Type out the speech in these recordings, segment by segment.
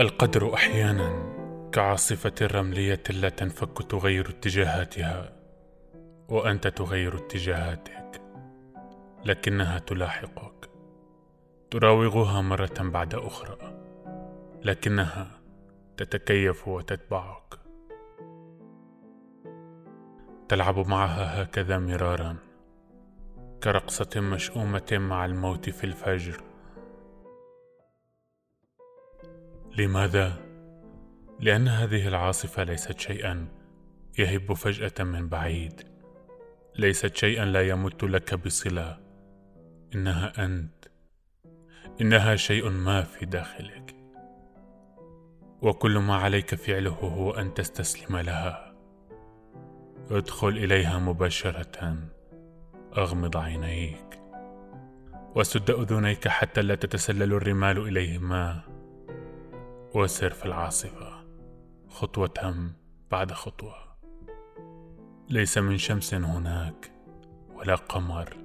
القدر أحيانا كعاصفة رمليه لا تنفك تغير اتجاهاتها وأنت تغير اتجاهاتك لكنها تلاحقك تراوغها مرة بعد أخرى لكنها تتكيف وتتبعك. تلعب معها هكذا مرارا كرقصة مشؤومة مع الموت في الفجر. لماذا؟ لأن هذه العاصفة ليست شيئا يهب فجأة من بعيد. ليست شيئا لا يمت لك بصلة. إنها أنت. إنها شيء ما في داخلك. وكل ما عليك فعله هو أن تستسلم لها. ادخل إليها مباشرة. أغمض عينيك. وسد أذنيك حتى لا تتسلل الرمال إليهما. وسر في العاصفة. خطوة بعد خطوة. ليس من شمس هناك ولا قمر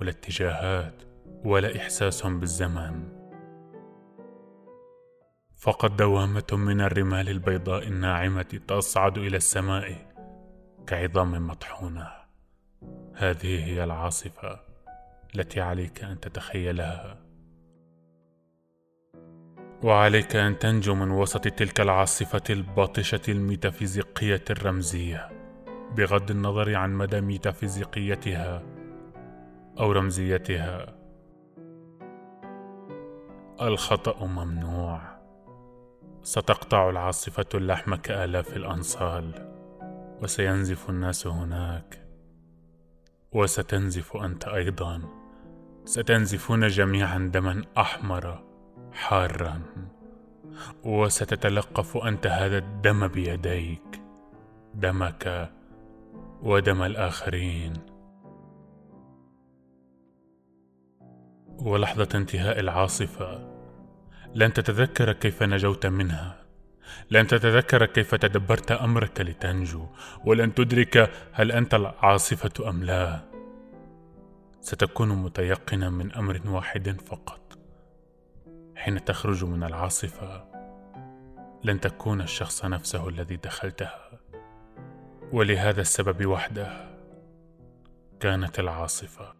ولا اتجاهات ولا إحساس بالزمن فقط دوامة من الرمال البيضاء الناعمة تصعد إلى السماء كعظام مطحونة. هذه هي العاصفة التي عليك أن تتخيلها. وعليك أن تنجو من وسط تلك العاصفة الباطشة الميتافيزيقية الرمزية. بغض النظر عن مدى ميتافيزيقيتها أو رمزيتها. الخطأ ممنوع. ستقطع العاصفة اللحم كآلاف الأنصال وسينزف الناس هناك. وستنزف أنت أيضا. ستنزفون جميعا دما أحمر. حارا وستتلقف أنت هذا الدم بيديك دمك ودم الآخرين. ولحظة انتهاء العاصفة لن تتذكر كيف نجوت منها لن تتذكر كيف تدبرت أمرك لتنجو ولن تدرك هل أنت العاصفة أم لا. ستكون متيقنا من أمر واحد فقط. حين تخرج من العاصفة لن تكون الشخص نفسه الذي دخلتها. ولهذا السبب وحده كانت العاصفة.